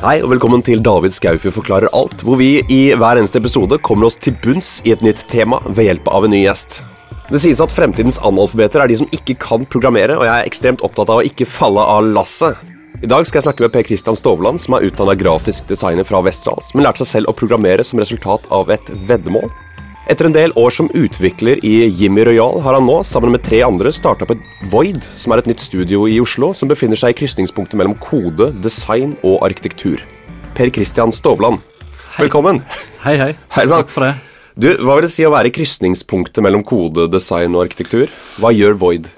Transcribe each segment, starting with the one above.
Hei og velkommen til David Skaufjord forklarer alt, hvor vi i hver eneste episode kommer oss til bunns i et nytt tema ved hjelp av en ny gjest. Det sies at fremtidens analfabeter er de som ikke kan programmere, og jeg er ekstremt opptatt av å ikke falle av lasset. I dag skal jeg snakke med Per Christian Stovland, som er utdanna grafisk designer fra Vesterålen, men lærte seg selv å programmere som resultat av et veddemål. Etter en del år som utvikler i Jimmy Royal har han nå, sammen med tre andre, starta på Void, som er et nytt studio i Oslo som befinner seg i krysningspunktet mellom kode, design og arkitektur. Per Christian Stovland, velkommen. Hei, hei. Hei. Takk for det. Du, Hva vil det si å være i krysningspunktet mellom kode, design og arkitektur? Hva gjør Void?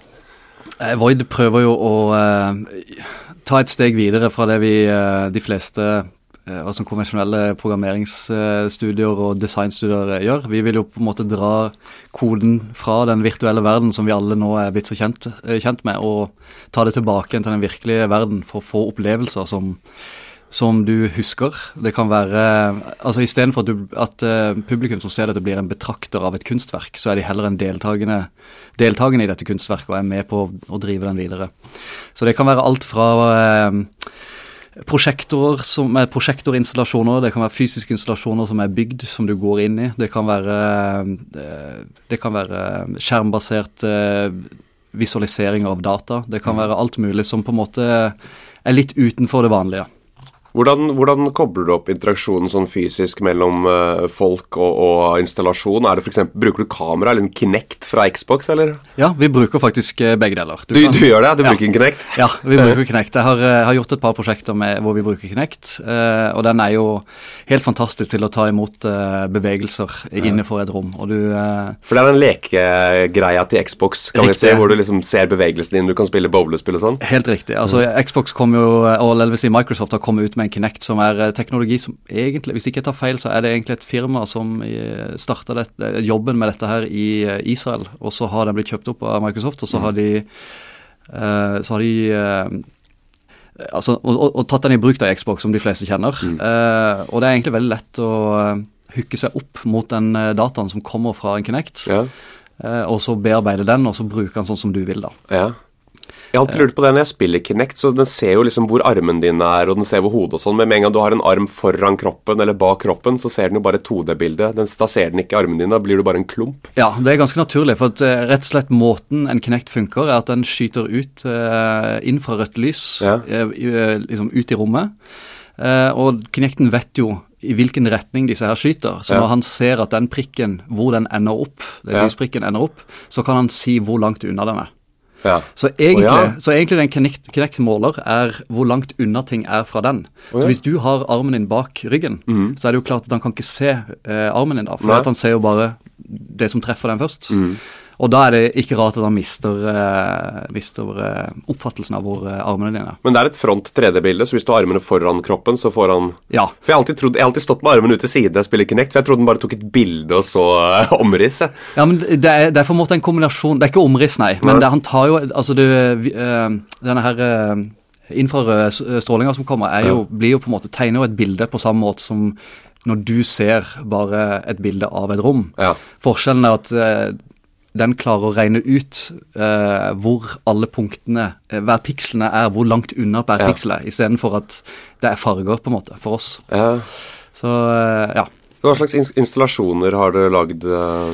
Eh, Void prøver jo å eh, ta et steg videre fra det vi eh, de fleste eh, som konvensjonelle programmeringsstudier og designstudier eh, gjør. Vi vil jo på en måte dra koden fra den virtuelle verden som vi alle nå er blitt så kjent, eh, kjent med, og ta det tilbake til den virkelige verden for å få opplevelser som som du husker. Det kan være altså Istedenfor at, du, at publikum som ser dette blir en betrakter av et kunstverk, så er de heller en deltakende, deltakende i dette kunstverket og er med på å drive den videre. Så det kan være alt fra prosjektorer som er prosjektorinstallasjoner, det kan være fysiske installasjoner som er bygd, som du går inn i. Det kan være, uh, det kan være skjermbasert visualisering av data. Det kan være alt mulig som på en måte er litt utenfor det vanlige. Hvordan, hvordan, kobler du opp interaksjonen sånn fysisk mellom uh, folk og, og, installasjon? Er det for eksempel, Bruker du kamera eller en Kinect fra Xbox, eller? Ja, vi bruker faktisk eh, begge deler. Du, du, kan, du gjør det? Du ja. bruker Kinect? Ja, vi bruker Kinect. Jeg har, eh, har, gjort et par prosjekter med, hvor vi bruker Kinect, og den er jo helt fantastisk til å ta imot bevegelser innenfor et rom. Du For det er den lekegreia til Xbox, kan riktig. vi se, hvor du liksom ser bevegelsen din, du kan spille bowlespill og sånn? Helt riktig. Altså. Xbox kom jo, og eller vil si Microsoft har kommet ut med med en Kinect, som er eh, teknologi som egentlig, hvis ikke jeg tar feil, så er det egentlig et firma som eh, starta jobben med dette her i eh, Israel. Og så har den blitt kjøpt opp av Microsoft, og så har de, uh, så har de uh, altså, og, og, og, tatt den i bruk av Xbox, som de fleste kjenner. Mm. Uh, og det er egentlig veldig lett å hooke seg opp mot den dataen som kommer fra en Kinect. Ja. og så bearbeide den, og så bruke den sånn som du vil, da. Ja. Jeg har alltid lurt på det når jeg spiller Kinect, så den ser jo liksom hvor armen din er, og den ser hvor hodet og sånn, men med en gang du har en arm foran kroppen eller bak kroppen, så ser den jo bare 2D-bildet. Da ser den ikke armen din, da blir du bare en klump. Ja, det er ganske naturlig, for at, uh, rett og slett måten en Kinect funker, er at den skyter ut uh, infrarødt lys ja. uh, liksom ut i rommet. og Kinecten vet jo i hvilken retning disse her skyter. Så når han ser at den prikken, hvor den ender opp, den ja. lysprikken ender opp, så kan han si hvor langt unna den er. Ja. Så, egentlig, oh, ja. så egentlig den Kinect-måler er hvor langt unna ting er fra den. Oh, så hvis du har armen din bak ryggen, mm. så er det jo klart at han kan ikke se eh, armen din da, for han ser jo bare det som treffer den først. Mm. Og da er det ikke rart at han mister, uh, mister uh, oppfattelsen av hvor uh, armene dine er. Men det er et front 3D-bilde, så hvis du har armene foran kroppen, så får han Ja. For jeg har alltid, trodd, jeg har alltid stått med armene ut til side jeg spiller Kinect, for jeg trodde den bare tok et bilde og så omriss. Ja, men det er, det er på en måte en kombinasjon Det er ikke omriss, nei, men det, han tar jo Altså, du Denne her infrarøde strålinga som kommer, er jo, blir jo på en måte tegner jo et bilde på samme måte som når du ser bare et bilde av et rom. Ja. Forskjellen er at den klarer å regne ut uh, hvor alle punktene, uh, hver pikslene er, hvor langt unna hver ja. piksel er, istedenfor at det er farger, på en måte, for oss. Ja. Så uh, ja. Hva slags installasjoner har dere lagd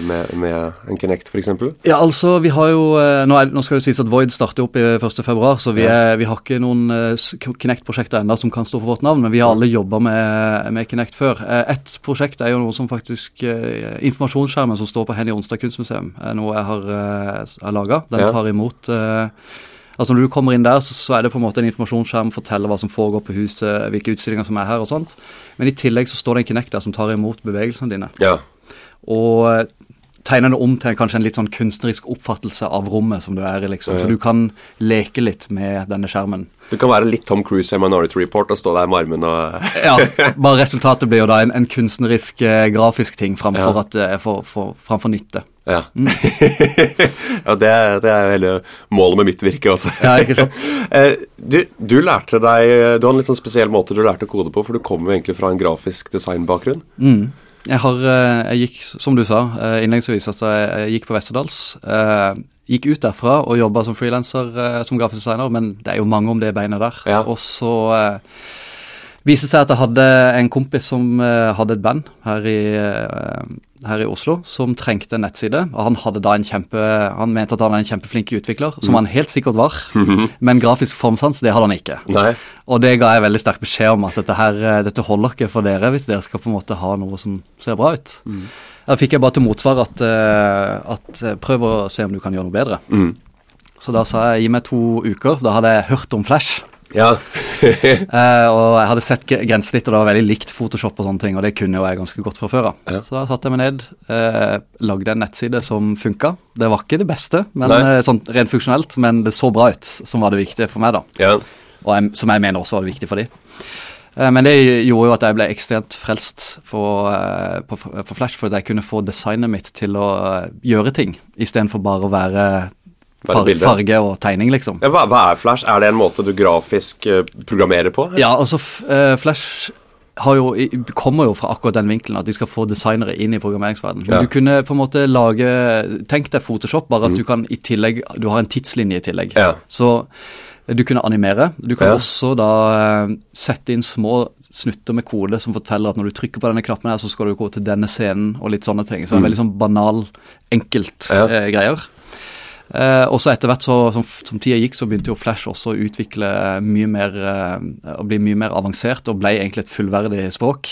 med, med, en Kinect f.eks.? Ja, altså, vi har jo Nå, er, nå skal det sies at Void starter opp i 1.2, så vi, er, vi, har ikke noen Kinect-prosjekter ennå som kan stå for vårt navn, men vi har alle jobba med, med, Kinect før. Ett prosjekt er jo noe som faktisk Informasjonsskjermen som står på Henny Onsdag kunstmuseum, er noe jeg har, har laga. Den tar imot Altså Når du kommer inn der, så, så, er det på en måte en informasjonsskjerm, forteller hva som foregår på huset, hvilke utstillinger som er her og sånt. Men i tillegg så står det en Kinect der som tar imot bevegelsene dine. Ja. Og eh, tegner det om til kanskje en litt sånn kunstnerisk oppfattelse av rommet som du er i, liksom. Så du kan leke litt med denne skjermen. Du kan være litt Tom Cruise i Minority Report og stå der med armen og Ja, bare resultatet blir jo da en, en kunstnerisk, eh, grafisk ting framfor, ja. at, eh, for, for, framfor nytte. Ja. Ja, det, det er hele målet med mitt virke også. ja, ikke sant? Eh, du, du, lærte deg Du har en litt sånn spesiell måte du lærte å kode på, for du kommer jo egentlig fra en grafisk designbakgrunn. Mm. Jeg har eh, Jeg gikk, som du sa eh, innledningsvis, at jeg gikk på Westerdals. Gikk ut derfra og jobba som frilanser som grafisk designer, men det er jo mange om det beinet der. Ja. Og så viste seg at jeg hadde en kompis som hadde et band her i, her i, Oslo som trengte en nettside. og Han hadde da en kjempe, han mente at han var en kjempeflink utvikler, som mm. han helt sikkert var. Mm -hmm. Men grafisk formsans, det hadde han ikke. Nei. Og det ga jeg veldig sterk beskjed om at dette, her, eh, dette holder ikke for dere hvis dere skal på en måte ha noe som ser bra ut. Mm. Da fikk jeg bare til motsvar at, uh, at prøv å se om du kan gjøre noe bedre. Mm. Så da sa jeg gi meg to uker. Da hadde jeg hørt om Flash. Ja. uh, og jeg hadde sett grensesnittet, og det var veldig likt Photoshop og sånne ting, og det kunne jo jeg ganske godt fra før av. Ja. Så da satte jeg meg ned, uh, lagde en nettside som funka. Det var ikke det beste, men, uh, sånn rent funksjonelt, men det så bra ut, som var det viktige for meg, da. Ja. Og jeg, som jeg mener også var det viktige for de. Men det gjorde jo at jeg ble ekstremt frelst for, på, på Flash, for at jeg kunne få designet mitt til å gjøre ting, istedenfor bare å være Far, farge og tegning, liksom. Ja, hva, hva, er Flash? Er det en måte du grafisk uh, programmerer på? Ja, altså uh, Flash jo, kommer jo fra akkurat den vinkelen at de skal få designere inn i programmeringsverdenen. Ja. Du kunne på en måte lage Tenk deg Photoshop, bare at mm. du kan i tillegg Du har en tidslinje i tillegg. Ja. Så du kunne animere. Du kan ja. også da sette inn små snutter med kode som forteller at når du trykker på denne knappen her, så skal du gå til denne scenen og litt sånne ting. Så det er mm. veldig sånn banal, enkelt greier. Eh, og så etter hvert så, som, som, tida gikk, så begynte jo Flash også å utvikle mye mer eh, og bli mye mer avansert, og ble egentlig et fullverdig språk.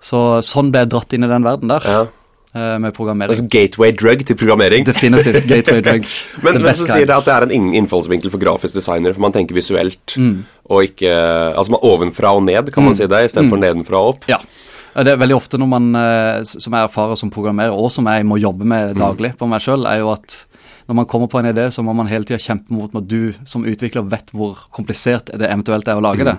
Så sånn ble jeg dratt inn i den verden der. Ja. Eh, med programmering. Altså gateway drug til programmering? Definitivt. gateway drug. men men så sier det at det er en innfallsvinkel for grafisk designer, for man tenker visuelt, mm. og ikke Altså man ovenfra og ned, kan man mm. si det, istedenfor mm. nedenfra og opp? Ja. Det er veldig ofte når man, som jeg erfarer som programmerer, og som jeg må jobbe med mm. daglig på meg sjøl, er jo at når man kommer på en idé, så må man hele tida kjempe mot at du som utvikler vet hvor komplisert det eventuelt er å lage det.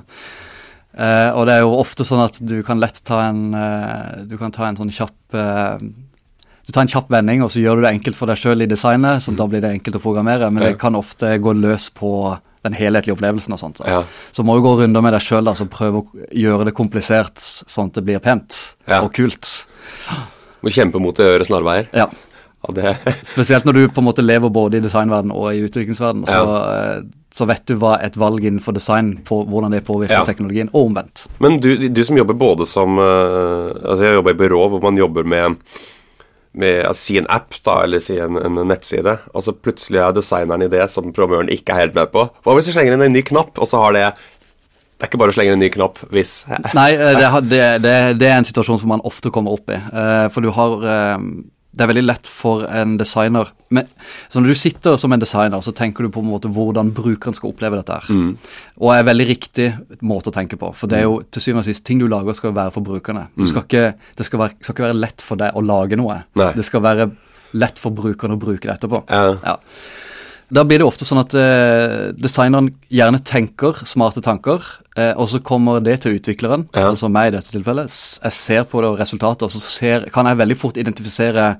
Uh, og det er jo ofte sånn at du kan lett ta en uh, Du kan ta en sånn kjapp uh, Du tar en kjapp vending, og så gjør du det enkelt for deg sjøl i designet, så da blir det enkelt å programmere, men ja. det kan ofte gå løs på den helhetlige opplevelsen og sånt. Så, ja. så må du gå runder med deg sjøl, altså prøve å gjøre det komplisert sånn at det blir pent ja. og kult. Må kjempe mot det øret snarveier. Ja. Spesielt når du på en måte lever både i designverden og i utviklingsverden, så, ja. Eh, så, vet du hva et valg innenfor design på hvordan det påvirker ja. teknologien, og omvendt. Men du, du, som jobber både som uh, Altså jeg jobber i byrå hvor man jobber med med å si en app da, eller si en, en nettside, og så plutselig er designeren i det som programmøren ikke er helt med på. Hva hvis du slenger inn en ny knapp, og så har det det er ikke bare å slenge inn en ny knapp hvis Nei, eh, det, det, det, det, er en situasjon som man ofte kommer opp i. For du har det er veldig lett for en designer men, så Når du sitter som en designer, så tenker du på en måte hvordan brukeren skal oppleve dette. her. Mm. Og er veldig riktig måte å tenke på. For det er jo til syvende og sist ting du lager, skal være for brukerne. Mm. Skal ikke, det skal, være, skal, ikke være lett for deg å lage noe. Nei. Det skal være lett for brukeren å bruke det etterpå. Ja. ja. Da blir det ofte sånn at eh, designeren gjerne tenker smarte tanker, eh, og så kommer det til utvikleren, ja. altså meg i dette tilfellet. Jeg ser på det og resultatet, og så ser, kan jeg veldig fort identifisere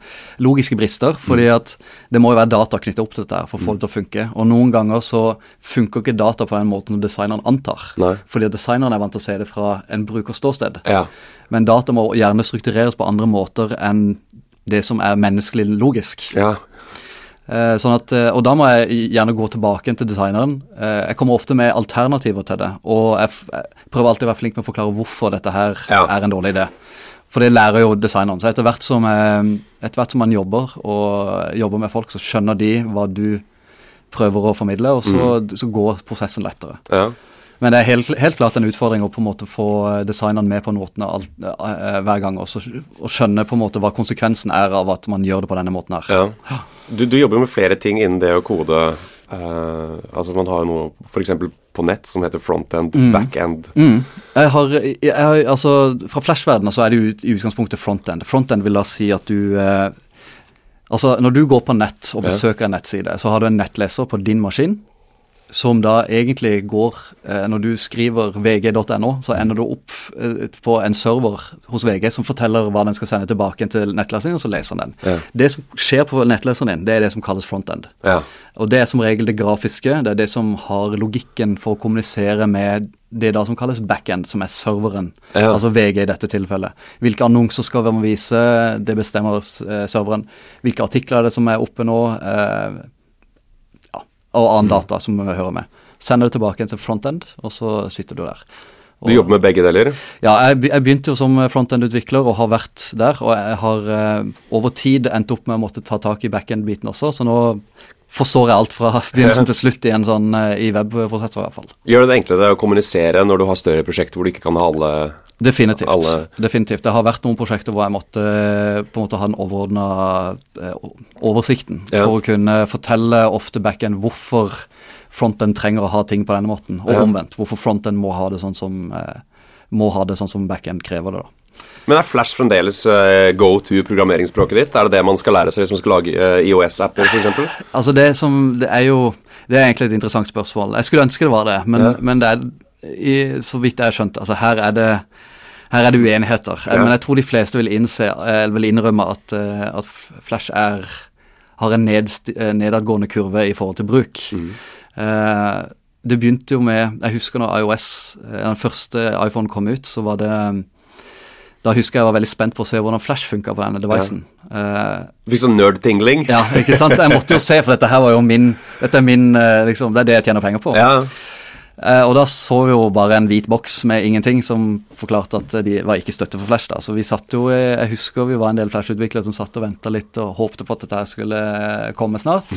logiske brister, fordi mm. at det må jo være data knyttet opp til dette for å få det til å funke. Og noen ganger så funker ikke data på den måten som designeren antar. Nei. Fordi designeren er vant til å se det fra en brukers ståsted. Ja. Men data må gjerne struktureres på andre måter enn det som er menneskelig logisk. Ja. Eh, sånn at, eh, og da må jeg gjerne gå tilbake til designeren. Eh, jeg kommer ofte med alternativer til det, og jeg, prøver alltid å være flink med å forklare hvorfor dette her ja. er en dårlig idé. For det lærer jo designeren. Så etter hvert, som, etter hvert som man jobber, og jobber med folk, så skjønner de hva du prøver å formidle, og så, mm. så går prosessen lettere. Ja. Men det er helt, helt, klart en utfordring å på en måte få designeren med på notene alt, uh, hver gang, også, og skjønne på en måte hva konsekvensen er av at man gjør det på denne måten her. Ja. Du, du jobber med flere ting innen det å kode. Uh, altså Man har noe f.eks. på nett som heter frontend, mm. backend. Mm. Jeg har, jeg har, altså Fra Flash-verdenen så er det jo i utgangspunktet frontend. Frontend vil da si at du uh, Altså Når du går på nett og besøker en nettside, så har du en nettleser på din maskin som da egentlig går eh, Når du skriver vg.no, så ender du opp eh, på en server hos VG som forteller hva den skal sende tilbake til nettleseren, og så leser den. Ja. Det som skjer på nettleseren din, det er det som kalles frontend. Ja. Og det er som regel det grafiske, det er det som har logikken for å kommunisere med det da som kalles backend, som er serveren. Ja. Altså VG i dette tilfellet. Hvilke annonser skal vi vise, det bestemmer eh, serveren. Hvilke artikler er det som er oppe nå. Eh, og annen data som vi hører med. Sender det tilbake til frontend, og så sitter du der. Du jobber med begge deler? Ja, jeg, jeg begynte jo som frontend-utvikler og har vært der. Og jeg har eh, over tid endt opp med å måtte ta tak i backend-biten også, så nå forstår jeg alt fra begynnelsen til slutt i en sånn eh, i webprosesser i hvert fall. Gjør det det enklere å kommunisere når du har større prosjekter hvor du ikke kan ha alle Definitivt. Alle- Definitivt. Det har vært noen prosjekter hvor jeg måtte eh, på en måte ha den overordna oversikten Ja. for å kunne fortelle ofte backend hvorfor frontend trenger å ha ting på denne måten, og Ja. omvendt. Hvorfor frontend må ha det sånn som eh, må ha det sånn som backend krever det. da. Men er Flash fremdeles eh, go to programmeringsspråket ditt? Er det det man skal lære seg hvis man skal lage eh, IOS-apper, f.eks.? Altså det som Det er jo Det er egentlig et interessant spørsmål. Jeg skulle ønske det var det, men, Ja. men det er i, så vidt jeg har skjønt, altså her er det her er det uenigheter. Eh, Ja. Men jeg tror de fleste vil, innse, eh, vil innrømme at, eh, at Flash er, har en nedadgående kurve i forhold til bruk. Mm. Det begynte jo med Jeg husker når iOS, den første iPhone kom ut, så var det Da husker jeg jeg var veldig spent på å se hvordan Flash funka på denne devicen. Eh, Fikk sånn nerd-tingling? ja, ikke sant? Jeg måtte jo se, for dette her var jo min Dette er min liksom, Det er det jeg tjener penger på. Ja. Eh, og da så vi jo bare en hvit boks med ingenting som forklarte at de var ikke støtte for Flash. da, Så vi satt jo eh, Jeg husker vi var en del Flash-utviklere som satt og venta litt og håpte på at dette skulle eh, komme snart.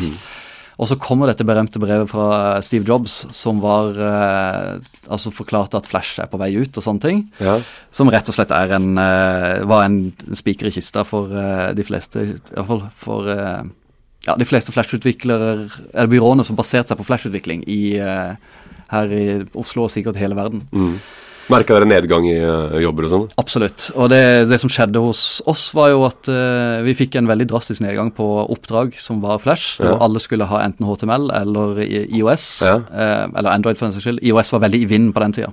Og så kommer dette berømte brevet fra Steve Jobs som var eh, Altså forklarte at Flash er på vei ut og sånne ting. ja. Som rett og slett er en, eh, var en spiker i kista for eh, de fleste, i hvert fall for eh, ja, de fleste Flash-utviklere, eller byråene som baserte seg på Flash-utvikling i, eh, her i Oslo og sikkert hele verden. Mm. Merka dere nedgang i eh, jobber og sånn? Absolutt. Og det, det som skjedde hos oss, var jo at uh, vi fikk en veldig drastisk nedgang på oppdrag som var Flash, Ja. og alle skulle ha enten HTML eller IOS, Ja. uh, eller Android for den saks skyld. IOS var veldig i vinden på den tida.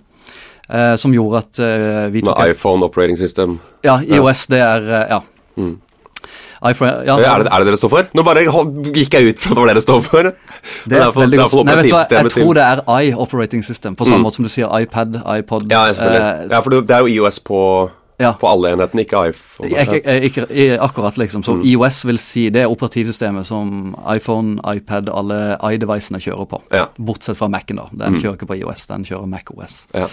Uh, som gjorde at vi tok Med iPhone operating system? Ja, IOS, det er Ja. Mm. iPhone, ja, Er det, er det dere står for? Nå bare gikk jeg ut fra det var dere står for. Det er for, veldig godt Nei, vet du hva, Jeg tror det er i operating system, på samme Mm. måte som du sier iPad, iPod Ja, eh, ja, for det det er jo IOS på, ja. på alle enhetene, ikke iPhone. Ikke, ikke, ikke, ikke akkurat, liksom. Så Mm. IOS vil si det er operativsystemet som iPhone, iPad, alle i-devicene kjører på. Ja. Bortsett fra Mac-en, da. Den Mm. kjører ikke på IOS, den kjører MacOS. Ja.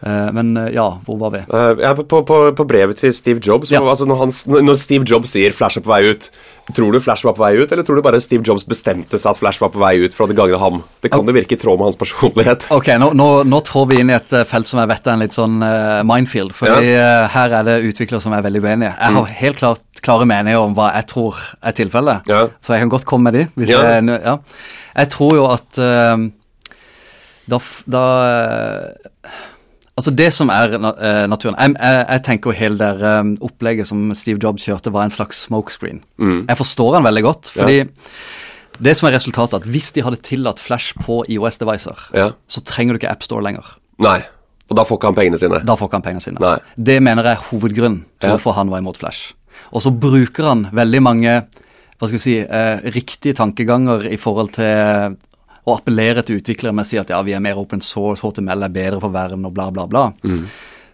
Eh, men eh, ja, hvor var vi? Eh, ja, på, på, på brevet til Steve Jobs, Ja. altså når, han, når Steve Jobs sier Flash er på vei ut, tror du Flash var på vei ut, eller tror du bare Steve Jobs bestemte seg at Flash var på vei ut for det gagner ham? Det kan jo virke i tråd med hans personlighet. Ok, nå, nå, nå trår vi inn i et felt som jeg vet er en litt sånn uh, minefield. fordi uh, her er det utviklere som er veldig uenige. Jeg har helt klart klare meninger om hva jeg tror er tilfellet. Mm. Ja. Så jeg kan godt komme med de. Ja. jeg, ja. jeg tror jo at uh, da, da Altså Det som er eh, naturen jeg, jeg, jeg tenker jo hele det eh, opplegget som Steve Jobs kjørte, var en slags smokescreen. Mm. Jeg forstår han veldig godt. fordi det som er resultatet, at hvis de hadde tillatt Flash på IOS-devicer, Ja. så trenger du ikke AppStore lenger. Nei. Og da får ikke han pengene sine. Da får ikke han pengene sine. Nei. Det mener jeg er hovedgrunnen til Ja. hvorfor han var imot Flash. Og så bruker han veldig mange hva skal vi si, eh, riktige tankeganger i forhold til å appellere til utviklere med å si at ja, vi er mer open source, HTML er bedre for verden og bla, bla, bla.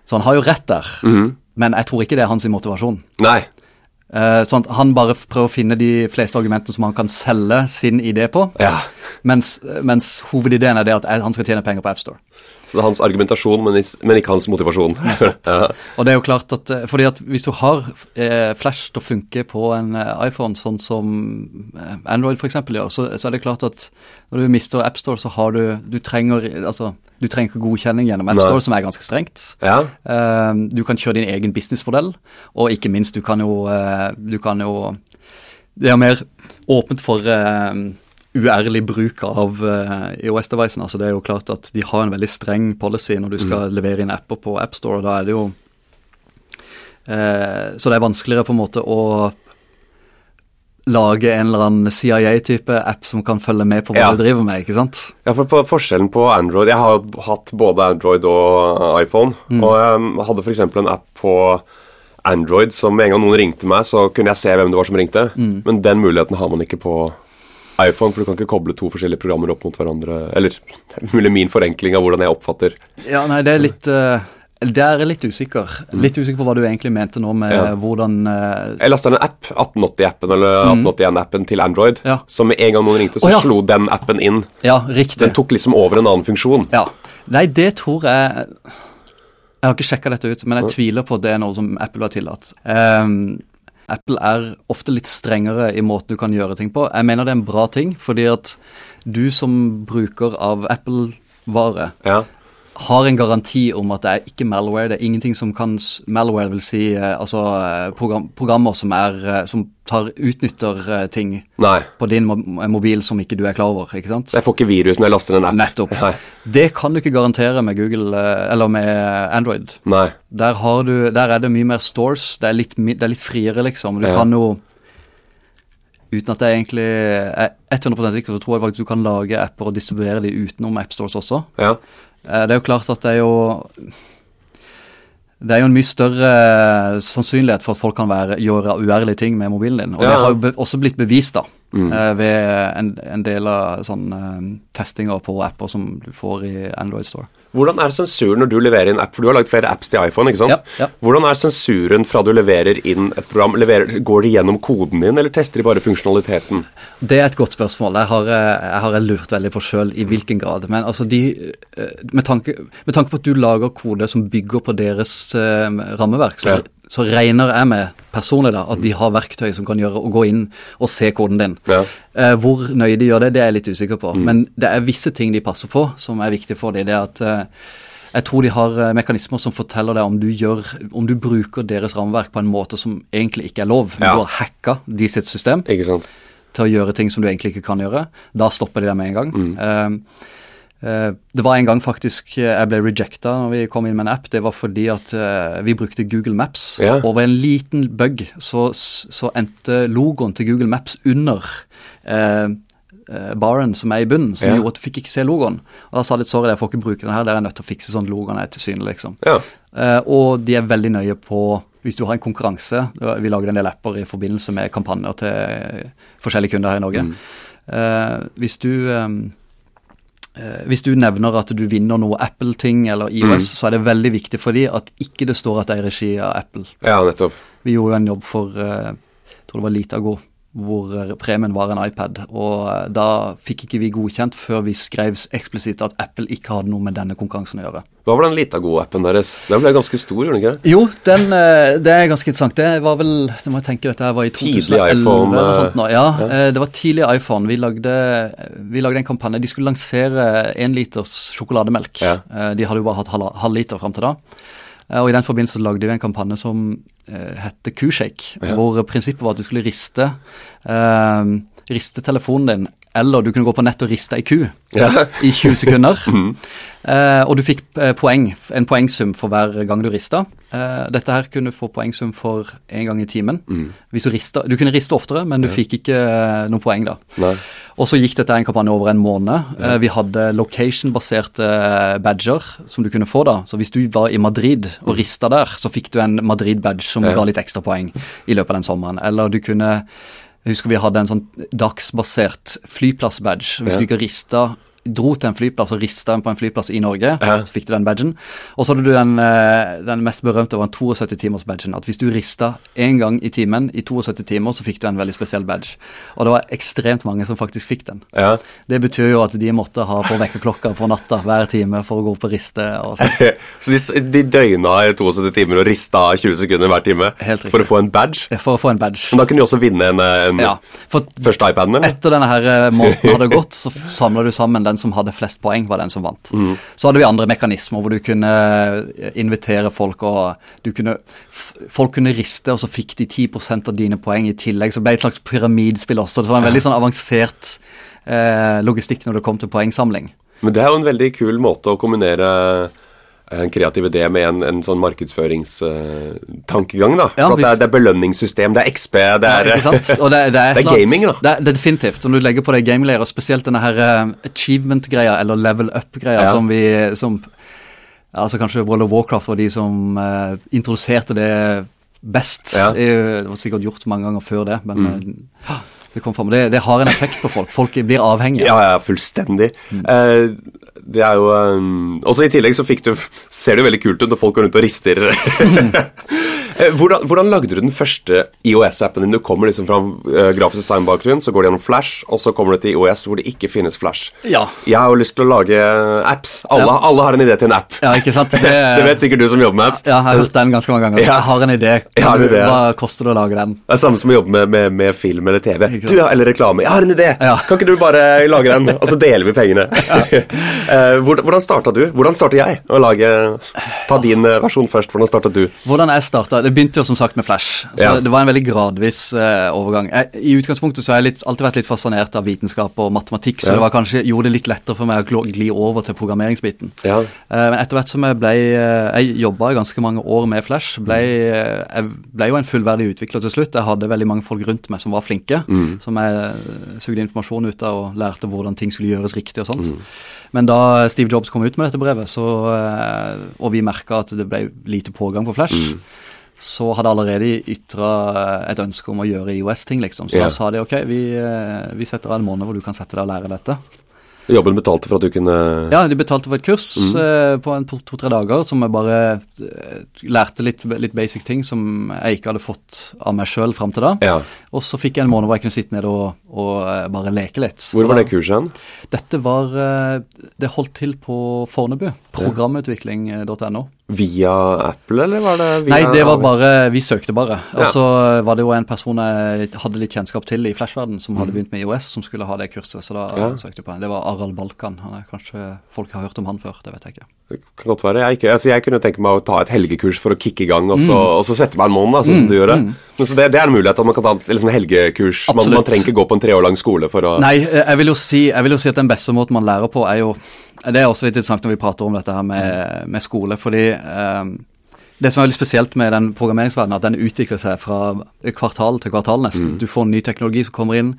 Så han har jo rett der. Mhm. Men jeg tror ikke det er hans motivasjon. Nei. Eh, sånn Han bare prøver å finne de fleste argumentene som han kan selge sin idé på, Ja. mens, mens hovedideen er det at han skal tjene penger på AppStore. Så det er hans argumentasjon, men, ikke hans motivasjon. ja. Og det er jo klart at eh, fordi at hvis du har eh, Flash til å funke på en eh, iPhone, sånn som Android f.eks. gjør, så, så er det klart at når du mister AppStore, så har du Du trenger altså, du trenger ikke godkjenning gjennom AppStore, som er ganske strengt. ja. Du kan kjøre din egen businessmodell, og ikke minst, du kan jo Du kan jo Det er mer åpent for uærlig bruk av uh, IOS-devicen. Altså det er jo klart at De har en veldig streng policy når du skal levere inn apper på AppStore. Da er det jo eh, Så det er vanskeligere på en måte å lage en eller annen CIA-type app som kan følge med på hva Ja. du driver med, ikke sant? Ja, for på Forskjellen på Android Jeg har hatt både Android og iPhone. Og jeg hadde f.eks. en app på Android som med en gang noen ringte meg, så kunne jeg se hvem det var som ringte. Men den muligheten har man ikke på iPhone, for du kan ikke koble to forskjellige programmer opp mot hverandre. Eller mulig min forenkling av hvordan jeg oppfatter Ja, nei, det er litt uh, Der er litt usikker. Litt usikker på hva du egentlig mente nå med Ja. hvordan uh, Jeg lasta en app, 1880-appen eller 1881-appen til Android, Ja. så med en gang noen ringte, så oh, ja. slo den appen inn. Ja, riktig. Den tok liksom over en annen funksjon. Ja. Nei, det tror jeg Jeg har ikke sjekka dette ut, men jeg tviler på at det er noe som Apple har tillatt. Um, Apple er ofte litt strengere i måten du kan gjøre ting på. Jeg mener det er en bra ting, fordi at du som bruker av Apple-vare Ja. Har en garanti om at det er ikke malware. Det er ingenting som kan Malware vil si eh, altså eh, program, programmer som, er, eh, som tar, utnytter ting Nei. på din mobil som ikke du er klar over. ikke sant? Jeg får ikke virus når jeg laster en app. Nettopp. Nei. Det kan du ikke garantere med Google eller med Android. Nei. Der, har du, der er det mye mer stores. Det er litt, det er litt friere, liksom. Du Ja. kan jo Uten at jeg egentlig er 100% sikker, så tror jeg faktisk du kan lage apper og distribuere de utenom AppStores også. Ja. Eh, Det er jo klart at det er jo Det er jo en mye større sannsynlighet for at folk kan være, gjøre uærlige ting med mobilen din. Og Ja. det har jo også blitt bevist, da. Mm. eh, Ved en, en del av sånn eh, testinger på apper som du får i Android Store. Hvordan er sensuren når du leverer inn app? For du har lagd flere apps til iPhone, ikke sant? Ja, ja. Hvordan er sensuren fra du leverer inn et program? Leverer, går de gjennom koden din, eller tester de bare funksjonaliteten? Det er et godt spørsmål. Jeg har, jeg har lurt veldig på sjøl i hvilken grad. Men altså de eh, med tanke, med tanke på at du lager kode som bygger på deres eh, rammeverk, så, Ja. Så regner jeg med personlig da, at de har verktøy som kan gjøre å gå inn og se koden din. Ja. Eh, hvor nøye de gjør det, det er jeg litt usikker på. Men det er visse ting de passer på som er viktig for dem. Det er at eh, jeg tror de har eh, mekanismer som forteller deg om du, gjør, om du bruker deres rammeverk på en måte som egentlig ikke er lov. Ja. Du har hacka de sitt system til å gjøre ting som du egentlig ikke kan gjøre. Da stopper de deg med en gang. Mm. Eh, det var en gang faktisk eh, jeg ble rejecta når vi kom inn med en app. Det var fordi at eh, vi brukte Google Maps. Ja. Og ved en liten bug så, så endte logoen til Google Maps under eh, eh, baren som er i bunnen, som Ja. gjorde at du fikk ikke se logoen. Og da sa de sorry, jeg får ikke bruke den her, dere er nødt til å fikse sånn logoen er til syne, liksom. Ja. Eh, og de er veldig nøye på hvis du har en konkurranse Vi lager en del apper i forbindelse med kampanjer til eh, forskjellige kunder her i Norge. Eh, hvis du eh, eh, hvis du nevner at du vinner noe Apple-ting eller IOS, så er det veldig viktig for dem at ikke det står at det er i regi av Apple. ja, nettopp. Vi gjorde jo en jobb for eh, jeg tror det var Litago, hvor eh, premien var en iPad. Og eh, da fikk ikke vi godkjent før vi skrev eksplisitt at Apple ikke hadde noe med denne konkurransen å gjøre. Hva var den Litago-appen deres? Den ble ganske stor, gjorde den ikke? Jo, den, eh, det er ganske interessant. Det var vel Det må jeg tenke, dette her var i 2011 Tidlig iPhone, eller sånt nå. Ja, ja. det var tidlig iPhone. Vi lagde, vi lagde en kampanje. De skulle lansere én liters sjokolademelk. Ja. De hadde jo bare hatt halv, halv liter fram til da. Og I den forbindelse lagde vi en kampanje som hette Kushake, Ja. hvor prinsippet var at du skulle riste, eh, riste telefonen din, eller du kunne gå på nett og riste ei ku Ja. i 20 sekunder. Eh, og du fikk eh, poeng, en poengsum for hver gang du rista. Eh, dette her kunne du få poengsum for én gang i timen. Hvis du, rista, du kunne riste oftere, men du fikk ikke eh, noe poeng da. Nei. Og så gikk dette en kampanje over en måned. Eh, vi hadde location-baserte eh, badger som du kunne få da. Så hvis du var i Madrid og rista der, så fikk du en Madrid-badge som Ja. ga litt ekstra poeng i løpet av den sommeren. Eller du kunne Jeg husker vi hadde en sånn dagsbasert flyplass-badge. Hvis Ja. du ikke rista dro til en flyplass og rista den på en flyplass i Norge, Ja. så fikk du den badgen. Og så hadde du den, eh, den mest berømte var en 72-timers-badgen. At hvis du rista én gang i timen i 72 timer, så fikk du en veldig spesiell badge. Og det var ekstremt mange som faktisk fikk den. Ja. Det betyr jo at de måtte ha på vekkerklokka på natta hver time for å gå opp og riste. og sånn. Så de, de døgna i 72 timer og rista 20 sekunder hver time for å få en badge? For å få en badge. Men da kunne de også vinne en, en Ja, for første iPaden, eller? Etter denne her eh, måneden hadde gått, så samla du sammen den som hadde flest poeng, var den som vant. Så hadde vi andre mekanismer hvor du kunne eh, invitere folk, og du kunne Folk kunne riste, og så fikk de 10% av dine poeng i tillegg. Så det ble et slags pyramidspill også. Det var en veldig sånn avansert eh, logistikk når det kom til poengsamling. Men det er jo en veldig kul måte å kombinere en kreativ idé med en, en sånn markedsføringstankegang, da. Ja, For at det, er, det er belønningssystem, det er XP, det er Ja. Og det, det, er, Det er gaming, da. Det er, det er definitivt. Når du legger på det gaming-layer, og spesielt denne her eh, achievement-greia, eller level up-greia, Ja. som vi som, Altså kanskje World of Warcraft var de som uh, introduserte det best. Ja. Mm. Det var sikkert gjort mange ganger før det, men eh, det kom fram. Det, det har en effekt på folk. Folk blir avhengige. Ja, ja, fullstendig. Mm. Eh, det er jo um, Også i tillegg så fikk du Ser det jo veldig kult ut når folk går rundt og rister Eh, hvordan, hvordan, lagde du den første IOS-appen din? Du kommer liksom fra uh, grafisk designbakgrunn, så går det gjennom Flash, og så kommer du til IOS hvor det ikke finnes Flash. Ja. Jeg har jo lyst til å lage apps. Alle, ja. alle har en idé til en app. Ja, ikke sant? Det, det, vet sikkert du som jobber med apps. Ja, jeg har hørt den ganske mange ganger. Ja. Jeg har en idé. Har en idé. Hva koster det å lage den? Det er samme som å jobbe med, med, med film eller TV. Du, eller reklame. Jeg har en idé! Kan ikke du bare lage den, og så deler vi pengene? Uh, hvordan starta du? Hvordan starta jeg å lage Ta din uh, versjon først. Hvordan starta du? Hvordan jeg starta? Det begynte jo som sagt med Flash. Så ja. Det var en veldig gradvis uh, overgang. Jeg, I utgangspunktet så har jeg litt, alltid vært litt fascinert av vitenskap og matematikk, så ja. det var kanskje, gjorde det litt lettere for meg å gli over til programmeringsbiten. Ja. Uh, men etter hvert som jeg ble Jeg jobba ganske mange år med Flash. Ble, jeg ble jo en fullverdig utvikler til slutt. Jeg hadde veldig mange folk rundt meg som var flinke, mm. som jeg sugde informasjon ut av og lærte hvordan ting skulle gjøres riktig og sånt. Mm. Men da Steve Jobs kom ut med dette brevet, så, og vi merka at det ble lite pågang på Flash, mm så hadde allerede ytra et ønske om å gjøre IOS-ting, liksom. Så yeah. da sa de ok, vi, eh, vi setter av en måned hvor du kan sette deg og lære dette. Jobben betalte for at du kunne Ja, de betalte for et kurs mm. eh, på to-tre dager som jeg bare eh, lærte litt, litt, basic ting som jeg ikke hadde fått av meg sjøl fram til da. Ja. Og så fikk jeg en måned hvor jeg kunne sitte nede og, og eh, bare leke litt. Hvor var det kurset? Dette var eh, Det holdt til på Fornebu. Programutvikling.no. Via Apple, eller var det via Nei, det var bare Vi søkte bare. Og så ja. var det jo en person jeg hadde litt kjennskap til i Flashverden som hadde mm. begynt med IOS, som skulle ha det kurset, så da ja. søkte jeg på den. Det var Aral Balkan. Han er, kanskje folk har hørt om han før, det vet jeg ikke. Det kan godt være. Jeg, ikke, altså jeg kunne tenke meg å ta et helgekurs for å kicke i gang, og så, mm. og så sette meg en måned, sånn mm. som du gjør det. Mm. Så det, det, er en mulighet at man kan ta liksom, helgekurs. Man, man, trenger ikke gå på en tre år lang skole for å Nei, jeg vil, jo si, jeg vil jo si at den beste måten man lærer på, er jo Det er også litt interessant når vi prater om dette her med, med skole, fordi um, det som er veldig spesielt med den programmeringsverdenen, at den utvikler seg fra kvartal til kvartal nesten. Mm. Du får ny teknologi som kommer inn.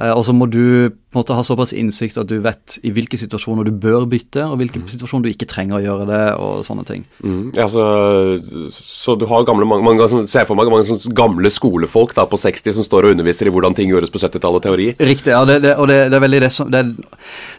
Eh, og så må du på en måte ha såpass innsikt at du vet i hvilke situasjoner du bør bytte, og hvilke mm. situasjoner du ikke trenger å gjøre det, og sånne ting. Mm. Ja, så, så, du har gamle, mange, mange, ser for meg mange gamle skolefolk da, på 60 som står og underviser i hvordan ting gjøres på 70-tallet, teori? Riktig, ja, det, det, og det, det, er veldig det som det,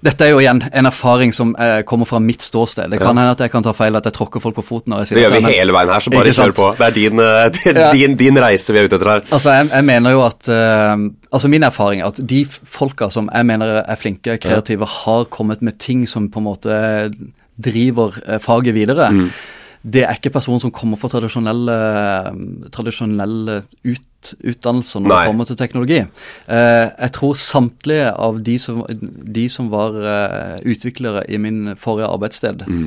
Dette er jo igjen en erfaring som eh, kommer fra mitt ståsted. Det kan ja. hende at jeg kan ta feil, at jeg tråkker folk på foten. Det gjør vi hele veien her, så bare kjør på. Det er din, eh, din, ja. din, din, reise vi er ute etter her. Altså, jeg, jeg mener jo at uh, Altså, min erfaring er at de folka som jeg mener er flinke, kreative, har kommet med ting som på en måte driver eh, faget videre. Mm. Det er ikke personer som kommer fra tradisjonelle, tradisjonelle ut, utdannelser når Nei. det kommer til teknologi. Eh, jeg tror samtlige av de som, de som var uh, utviklere i min forrige arbeidssted, mm.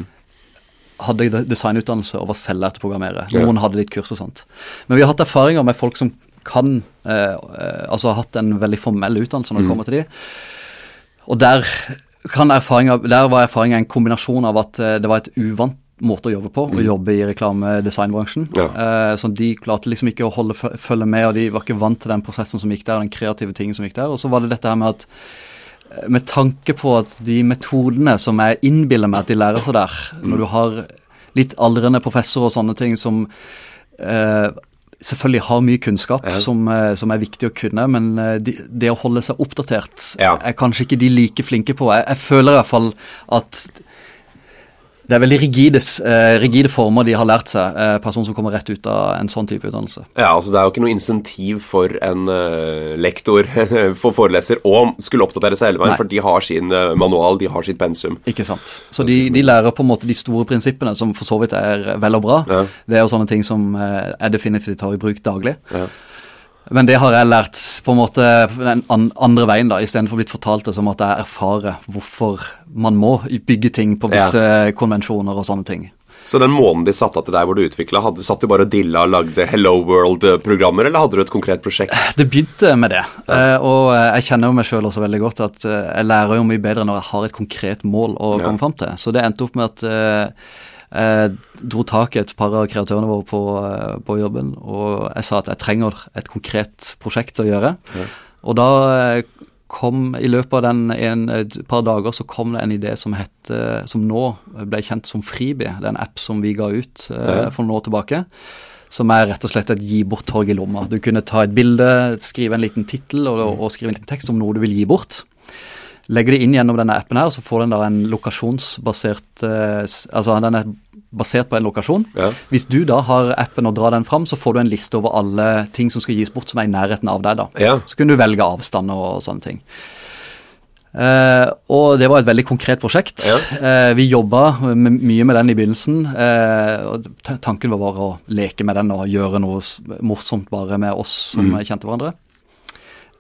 hadde designutdannelse og var selvlærte programmerere. Noen ja. hadde litt kurs og sånt. Men vi har hatt erfaringer med folk som kan eh, Altså har hatt en veldig formell utdannelse når det mm. kommer til de. Og der, der var erfaringa en kombinasjon av at eh, det var et uvant måte å jobbe på, mm. å jobbe i reklamedesignbransjen. Ja. Eh, så de klarte liksom ikke å holde, følge med, og de var ikke vant til den prosessen som gikk der, den kreative tingen som gikk der. Og så var det dette her med at eh, med tanke på at de metodene som jeg innbiller meg at de lærer seg der, mm. når du har litt aldrende professor og sånne ting som eh, selvfølgelig har mye kunnskap ja. som, eh, som, er viktig å kunne, men eh, de, det å holde seg oppdatert ja. er kanskje ikke de like flinke på. Jeg, jeg føler i hvert fall at det er veldig rigide, eh, rigide, former de har lært seg, eh, personer som kommer rett ut av en sånn type utdannelse. Ja, altså Det er jo ikke noe insentiv for en uh, lektor, for foreleser, å skulle oppdatere seg hele veien, for de har sin uh, manual, de har sitt pensum. Ikke sant. Så de, de, lærer på en måte de store prinsippene, som for så vidt er vel og bra. Ja. Det er jo sånne ting som uh, jeg definitivt tar i bruk daglig. Ja. Men det har jeg lært på en måte den andre veien, da, istedenfor blitt fortalt det som at jeg erfarer hvorfor man må bygge ting på visse ja. konvensjoner og sånne ting. Så den måneden de satte av til deg hvor du utvikla, satt du bare og dilla og lagde Hello World-programmer, eller hadde du et konkret prosjekt? Det begynte med det. Ja. Uh, og jeg kjenner jo meg sjøl også veldig godt at uh, jeg lærer jo mye bedre når jeg har et konkret mål å komme fram til. Så det endte opp med at jeg dro tak i et par av kreatørene våre på, eh, på, jobben, og jeg sa at jeg trenger et konkret prosjekt å gjøre. Ja. Og da eh, kom i løpet av den en, et par dager så kom det en idé som het, som nå ble kjent som Fribi. Det er en app som vi ga ut eh, for noen år tilbake. Som er rett og slett et gi bort-torg i lomma. Du kunne ta et bilde, skrive en liten tittel og, og, skrive en liten tekst om noe du vil gi bort. Legger det inn gjennom denne appen her, så får den da en lokasjonsbasert eh, Altså den er basert på en lokasjon. Ja. Hvis du da har appen og drar den fram, så får du en liste over alle ting som skal gis bort som er i nærheten av deg. da. Ja. Så kunne du velge avstander og sånne ting. Eh, og det var et veldig konkret prosjekt. Ja. Eh, vi jobba mye med den i begynnelsen. eh, Tanken var bare å leke med den og gjøre noe morsomt bare med oss som Mm. kjente hverandre.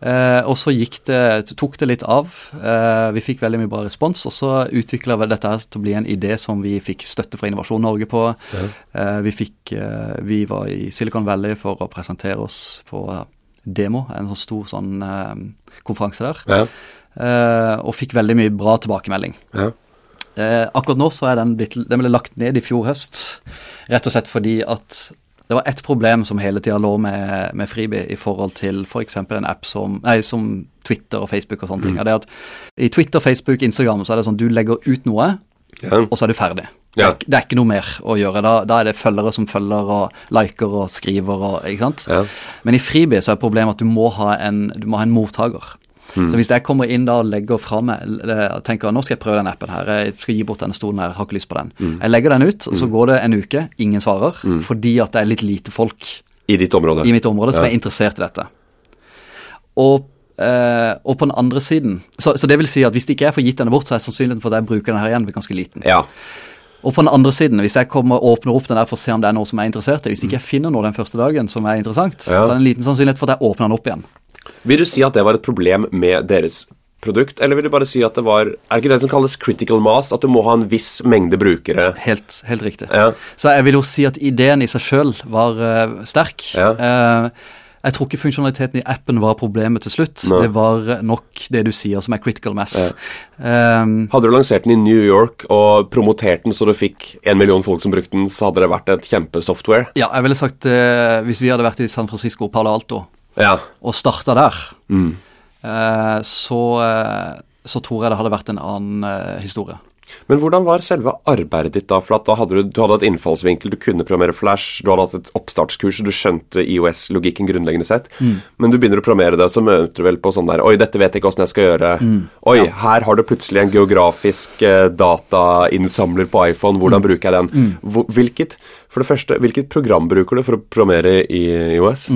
Eh, og så det, tok det litt av. Eh, vi fikk veldig mye bra respons, og så utvikla vi dette her til å bli en idé som vi fikk støtte fra Innovasjon Norge på. Eh, vi, fikk, eh, vi var i Silicon Valley for å presentere oss på Demo, en sånn stor sånn eh, konferanse der. Ja. Eh, og fikk veldig mye bra tilbakemelding. Ja. Eh, akkurat nå så er den blitt Den ble lagt ned i fjor høst, rett og slett fordi at det var ett problem som hele tida lå med, med Fribi i forhold til f.eks. en app som, nei, som Twitter og Facebook og sånne ting. Og det er at I Twitter, Facebook, Instagram så er det sånn du legger ut noe, Ja. og så er du ferdig. Det, er, det er ikke noe mer å gjøre. Da, da er det følgere som følger og liker og skriver og ikke sant. Ja. Men i Fribi så er problemet at du må ha en, du må ha en mottaker. Mm. Så hvis jeg kommer inn da og legger fra meg og tenker nå skal jeg prøve den appen her, jeg skal gi bort denne stolen her, jeg har ikke lyst på den. Mm. Jeg legger den ut, og så går det en uke, ingen svarer, fordi at det er litt lite folk I ditt område. i mitt område som Ja. er interessert i dette. Og, Uh, og på den andre siden så, så det vil si at hvis ikke jeg får gitt denne bort, så er sannsynligheten for at jeg bruker den her igjen ganske liten. Ja. Og på den andre siden, hvis jeg kommer og åpner opp den der for å se om det er noe som jeg er interessert i, hvis ikke jeg finner noe den første dagen som er interessant, Ja. så er det en liten sannsynlighet for at jeg åpner den opp igjen. Vil du si at det var et problem med deres produkt, eller vil du bare si at det var Er det ikke det som kalles critical mass? At du må ha en viss mengde brukere? Helt, helt riktig. Ja. Så jeg vil jo si at ideen i seg sjøl var uh, sterk. Ja. Uh, jeg tror ikke funksjonaliteten i appen var problemet til slutt. Nei. Det var nok det du sier som er critical mass. Eh, Hadde du lansert den i New York og promotert den så du fikk en million folk som brukte den, så hadde det vært et kjempesoftware? ja, jeg ville sagt uh, hvis vi hadde vært i San Francisco og Palo Alto Ja. og starta der, Mm. eh, så, eh, så tror jeg det hadde vært en annen eh, historie. Men hvordan var selve arbeidet ditt da? For da hadde du, du hadde et innfallsvinkel, du kunne programmere Flash, du hadde hatt et oppstartskurs, du skjønte IOS-logikken grunnleggende sett. Men du begynner å programmere det, så møter du vel på sånn der Oi, dette vet jeg ikke åssen jeg skal gjøre. Oi, her har du plutselig en geografisk eh, datainnsamler på iPhone, hvordan bruker jeg den? Hvor, hvilket, for det første, hvilket program bruker du for å programmere i IOS?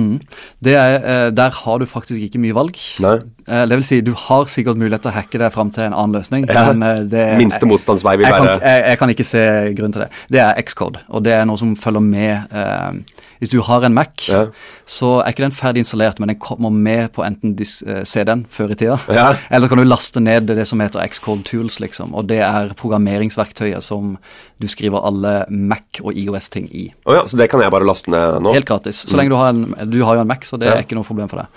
Det er, eh, der har du faktisk ikke mye valg. Nei. Eh, det vil si, du har sikkert mulighet til å hacke deg fram til en annen løsning. Ja. men eh, det, Minste motstandsvei vil jeg kan, være jeg, jeg kan ikke se grunn til det. Det er X-code, og det er noe som følger med. Eh, hvis du har en Mac, Ja. så er ikke den ferdig installert, men den kommer med på enten eh, CD-en før i tida, Ja. eller kan du laste ned det som heter Xcode Tools, liksom. Og det er programmeringsverktøyet som du skriver alle Mac- og IOS-ting i. Oh ja, så det kan jeg bare laste ned nå? Helt gratis. Så lenge du har en, du har jo en Mac, så det er ikke noe problem for deg.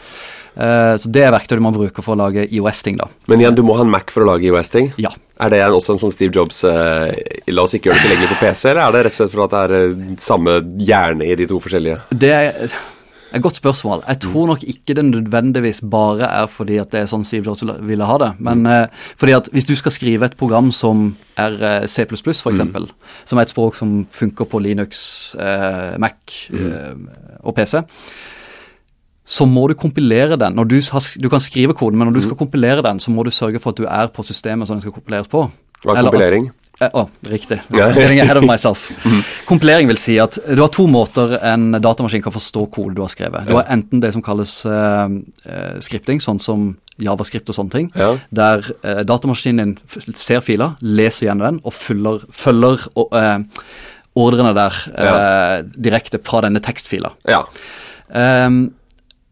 Eh, så det er verktøy du må bruke for å lage IOS-ting, da. Men igjen, du må ha en Mac for å lage IOS-ting? Ja. Er det også en sånn Steve Jobs eh, La oss ikke gjøre det tilgjengelig på PC, eller er det rett og slett for at det er eh, samme hjerne i de to forskjellige? Det er et godt spørsmål. Jeg tror nok ikke det nødvendigvis bare er fordi at det er sånn Steve Jobs ville ha det. Men eh, fordi at hvis du skal skrive et program som er C++, for eksempel, som er et språk som funker på Linux, eh, Mac eh, og PC, så må du kompilere den. Du, har, du kan skrive koden, men når du skal kompilere den, så må du sørge for at du er på systemet som den skal kompileres på. Hva er kompilering? Å, oh, riktig. Ja. Myself. Kompilering vil si at du har to måter en datamaskin kan forstå kode du har skrevet. Du har enten det som kalles uh, eh, skripting, sånn som javascript og sånne ting, Ja. der uh, datamaskinen ser filer, leser gjennom den og følger, følger eh, ordrene der eh, direkte fra denne tekstfila. Ja. Ehm,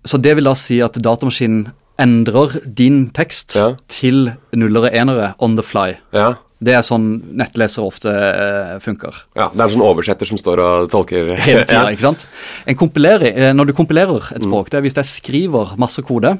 så det vil da si at datamaskinen endrer din tekst Ja. til nuller og enere on the fly. ja. Det er sånn nettlesere ofte uh, funker. Ja, Det er en sånn oversetter som står og tolker Hele tida, Ja. ikke sant? Eh, når du kompilerer et språk, det er hvis jeg skriver masse kode,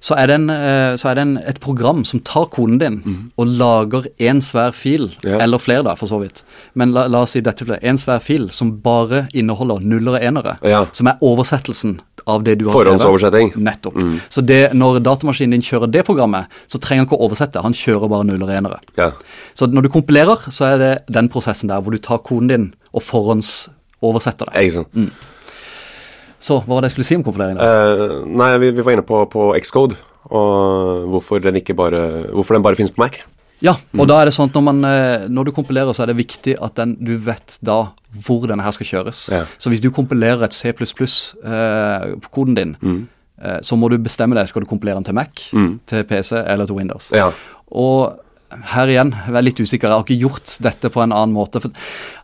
så er det, en, eh, så er det en, et program som tar koden din og lager en svær fil, Ja. eller flere da, for så vidt. Men la, la oss si dette blir en svær fil som bare inneholder nuller og enere, Ja. som er oversettelsen av det du har skrevet. Forhåndsoversetting. Nettopp. Så det, når datamaskinen din kjører det programmet, så trenger han ikke å oversette, han kjører bare nuller og enere. Ja. Så når du kompilerer, så er det den prosessen der hvor du tar koden din og forhåndsoversetter det. Ikke sant. Så hva var det jeg skulle si om kompilering? da? Eh, nei, vi, vi var inne på, på Xcode, og hvorfor den ikke bare Hvorfor den bare finnes på Mac. Ja, og da er det sånn at når, man, eh, når du kompilerer, så er det viktig at den, du vet da hvor denne her skal kjøres. Ja. Så hvis du kompilerer et C++ eh, på koden din, Mm. eh, så må du bestemme deg. Skal du kompilere den til Mac, Mm. til PC eller til Windows? Ja. Og her igjen, jeg er litt usikker. Jeg har ikke gjort dette på en annen måte. For,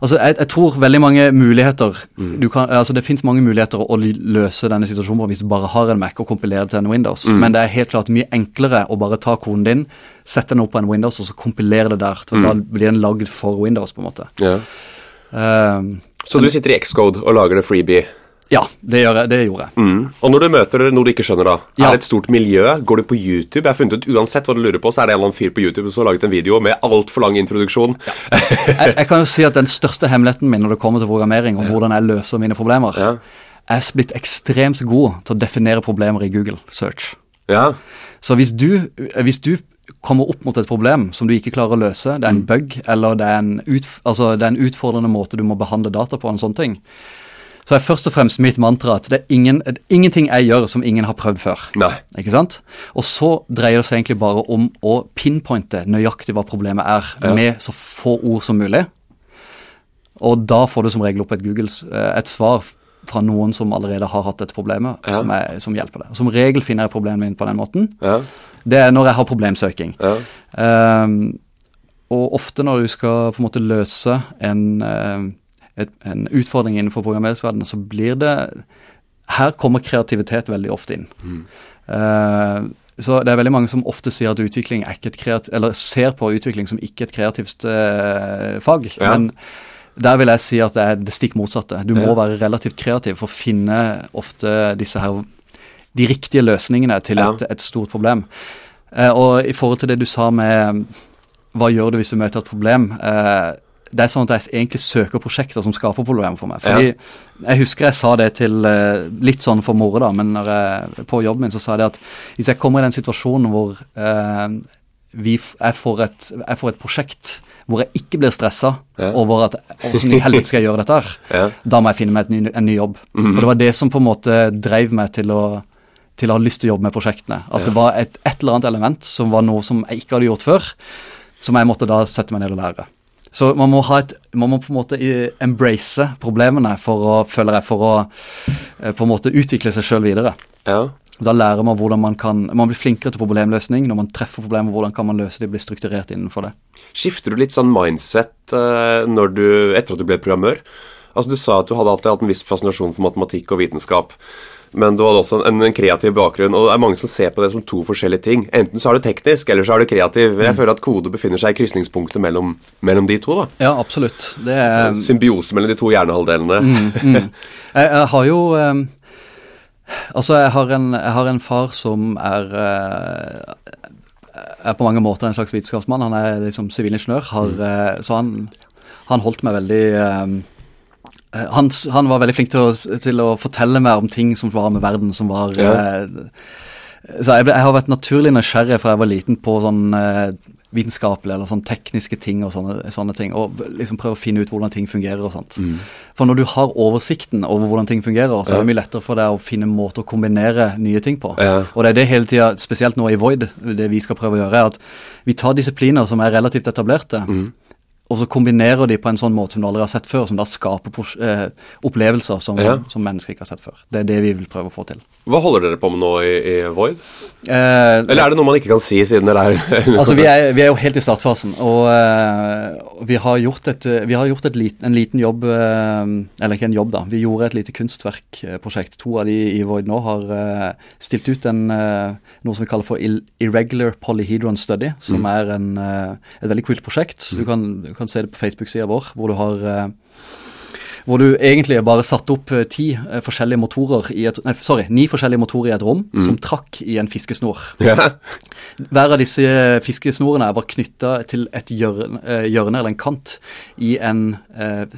altså, jeg, jeg tror veldig mange muligheter Mm. du kan, altså Det finnes mange muligheter å løse denne situasjonen på hvis du bare har en Mac og kompilerer til en Windows. Mm. Men det er helt klart mye enklere å bare ta koden din, sette den opp på en Windows og så kompilere det der. For Da Mm. blir den lagd for Windows, på en måte. ja. Um, Så du sitter i Xcode og lager det freebie. Ja, det, jeg, det gjorde jeg. Mm. Og når du møter noe du ikke skjønner, da, Ja. er det et stort miljø? Går du på YouTube? Jeg har funnet ut Uansett hva du lurer på, så er det en eller annen fyr på YouTube som har laget en video med altfor lang introduksjon. jeg. Jeg kan jo si at den største hemmeligheten min når det kommer til programmering, og hvordan jeg løser mine problemer, Ja. er blitt ekstremt god til å definere problemer i Google Search. Ja. Så hvis du, hvis du kommer opp mot et problem som du ikke klarer å løse, det er en bug, eller det er en, utf altså det er en utfordrende måte du må behandle data på, en sånn ting, så er først og fremst mitt mantra at det er ingen, ingenting jeg gjør som ingen har prøvd før. Nei. Ikke sant? Og så dreier det seg egentlig bare om å pinpointe nøyaktig hva problemet er, Ja. med så få ord som mulig. Og da får du som regel opp et Google, eh, et svar fra noen som allerede har hatt dette problemet, Ja. som, er, som hjelper deg. Som regel finner jeg problemet mitt på den måten. Ja. Det er når jeg har problemsøking. Ja. Ehm, og ofte når du skal på en måte løse en, eh, et, en utfordring innenfor programmeringsverdenen, så blir det Her kommer kreativitet veldig ofte inn. Eh, så det er veldig mange som ofte sier at utvikling er ikke et kreativt, eller ser på utvikling som ikke et kreativt uh, fag. Ja. Men der vil jeg si at det er det stikk motsatte. Du må Ja. være relativt kreativ for å finne ofte disse her de riktige løsningene til Ja. et, et stort problem. Eh, og i forhold til det du sa med hva gjør du hvis du møter et problem? Eh, det er sånn at jeg egentlig søker prosjekter som skaper problemer for meg. Fordi Jeg husker jeg sa det til eh, litt sånn for moro, da, men jeg, på jobben min så sa jeg det at hvis jeg kommer i den situasjonen hvor eh, vi, jeg, får et, jeg får et prosjekt hvor jeg ikke blir stressa Ja. over at hvordan i helvete skal jeg gjøre dette her, Ja. da må jeg finne meg ny, en ny jobb. For det var det som på en måte dreiv meg til å til å ha lyst til å jobbe med prosjektene. At det var et, et eller annet element som var noe som jeg ikke hadde gjort før, som jeg måtte da sette meg ned og lære. Så man må, ha et, man må på en måte embrace problemene for å, føler jeg, for å eh, på en måte utvikle seg sjøl videre. ja. Da lærer man hvordan man kan Man blir flinkere til problemløsning. Når man treffer problemer, hvordan kan man løse de, bli strukturert innenfor det. Skifter du litt sånn mindset eh, når du, etter at du ble programmør? Altså Du sa at du hadde alltid hatt en viss fascinasjon for matematikk og vitenskap. Men du hadde også en, en kreativ bakgrunn, og det er mange som ser på det som to forskjellige ting. Enten så er du teknisk, eller så er du kreativ. Jeg føler at kode befinner seg i krysningspunktet mellom, mellom de to. da. Ja, absolutt. Det er Symbiose mellom de to hjernehalvdelene. mm. jeg, jeg har jo um, Altså, jeg har, en, jeg har en far som er uh, er på mange måter en slags vitenskapsmann. Han er liksom sivilingeniør, har, uh, så han, han holdt meg veldig eh, eh, han, han var veldig flink til å, til å fortelle meg om ting som var med verden, som var Ja. eh, Så jeg, ble, jeg har vært naturlig nysgjerrig fra jeg var liten på sånn eh, vitenskapelige eller sånn tekniske ting og sånne, sånne ting. Og liksom prøve å finne ut hvordan ting fungerer og sånt. For når du har oversikten over hvordan ting fungerer, så er det mye lettere for deg å finne måter å kombinere nye ting på. Ja. Og det er det hele tida, spesielt nå i Void, det vi skal prøve å gjøre, er at vi tar disipliner som er relativt etablerte, og så kombinerer de på en sånn måte som du aldri har sett før, som da skaper eh, opplevelser som, Ja. som mennesker ikke har sett før. Det er det vi vil prøve å få til. Hva holder dere på med nå i, i Void? Eh, Eller er det noe man ikke kan si siden dere er Altså, vi er, vi er jo helt i startfasen, og eh, vi har gjort, et, vi har gjort lit, en liten jobb eh, Eller ikke en jobb, da. Vi gjorde et lite kunstverkprosjekt. To av de i Void nå har eh, stilt ut en, eh, noe som vi kaller for Irregular Polyhedron Study, som er en, eh, et veldig kult prosjekt. Du, kan, du kan se det på Facebook-sida vår, hvor du har eh, hvor du egentlig bare satte opp eh, ti eh, forskjellige motorer i et, nei, sorry, ni forskjellige motorer i et rom som trakk i en fiskesnor. Yeah. Hver av disse fiskesnorene var knytta til et hjørne, hjørne eller en kant i en, eh,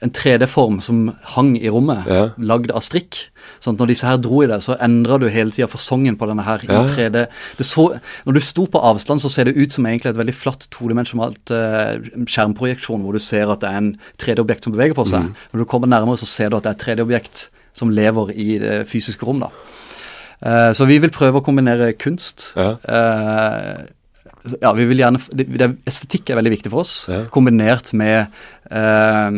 en 3D-form som hang i rommet, Ja. lagd av strikk. Sånn når disse her dro i det, så endra du hele tida fasongen på denne her Ja. i 3D. Det så, når du sto på avstand, så ser det ut som egentlig et veldig flatt todimensjonalt uh, skjermprojeksjon, hvor du ser at det er en 3D-objekt som beveger på seg. Mm. Når du kommer nærmere, så ser du at det er et 3D-objekt som lever i det fysiske rom. da. Uh, så vi vil prøve å kombinere kunst Ja. Uh, ja, vi vil gjerne, det, det, Estetikk er veldig viktig for oss, Ja. kombinert med eh,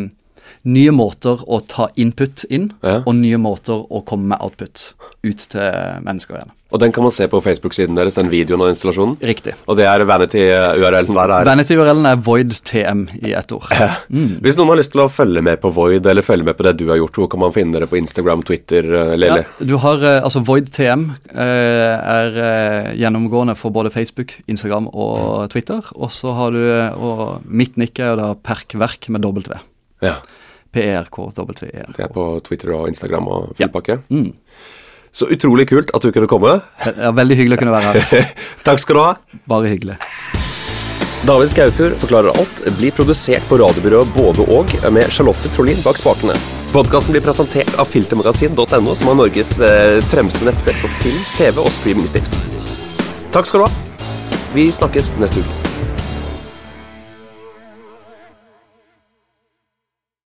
nye måter å ta input inn, Ja. og nye måter å komme med output ut til mennesker igjen. Og den kan man se på Facebook-siden deres, den videoen og installasjonen. Riktig. Og det er Vanity-URL-en der er. Vanity-URL-en er voidtm i ett ord. Hvis noen har lyst til å følge med på Void, eller følge med på det du har gjort, hvor kan man finne dere på Instagram, Twitter, Lilly? Ja, du har, eh, altså VoidTM eh, er eh, gjennomgående for både Facebook, Instagram og Twitter. Og så har du, eh, og mitt nikk er jo da Perkverk med W. Ja. P-E-R-K-W-E-R. Det er på Twitter og Instagram og Ja. fullpakke. Mm. Så utrolig kult at du kunne komme. Ja, veldig hyggelig å kunne være her. Takk skal du ha. Bare hyggelig. David Skaufjord forklarer alt blir produsert på radiobyrået Både og med Charlotte Trolin bak spakene. Podkasten blir presentert av filtermagasin.no, som er Norges eh, fremste nettsted for film, TV og streamingstips. Takk skal du ha. Vi snakkes neste uke.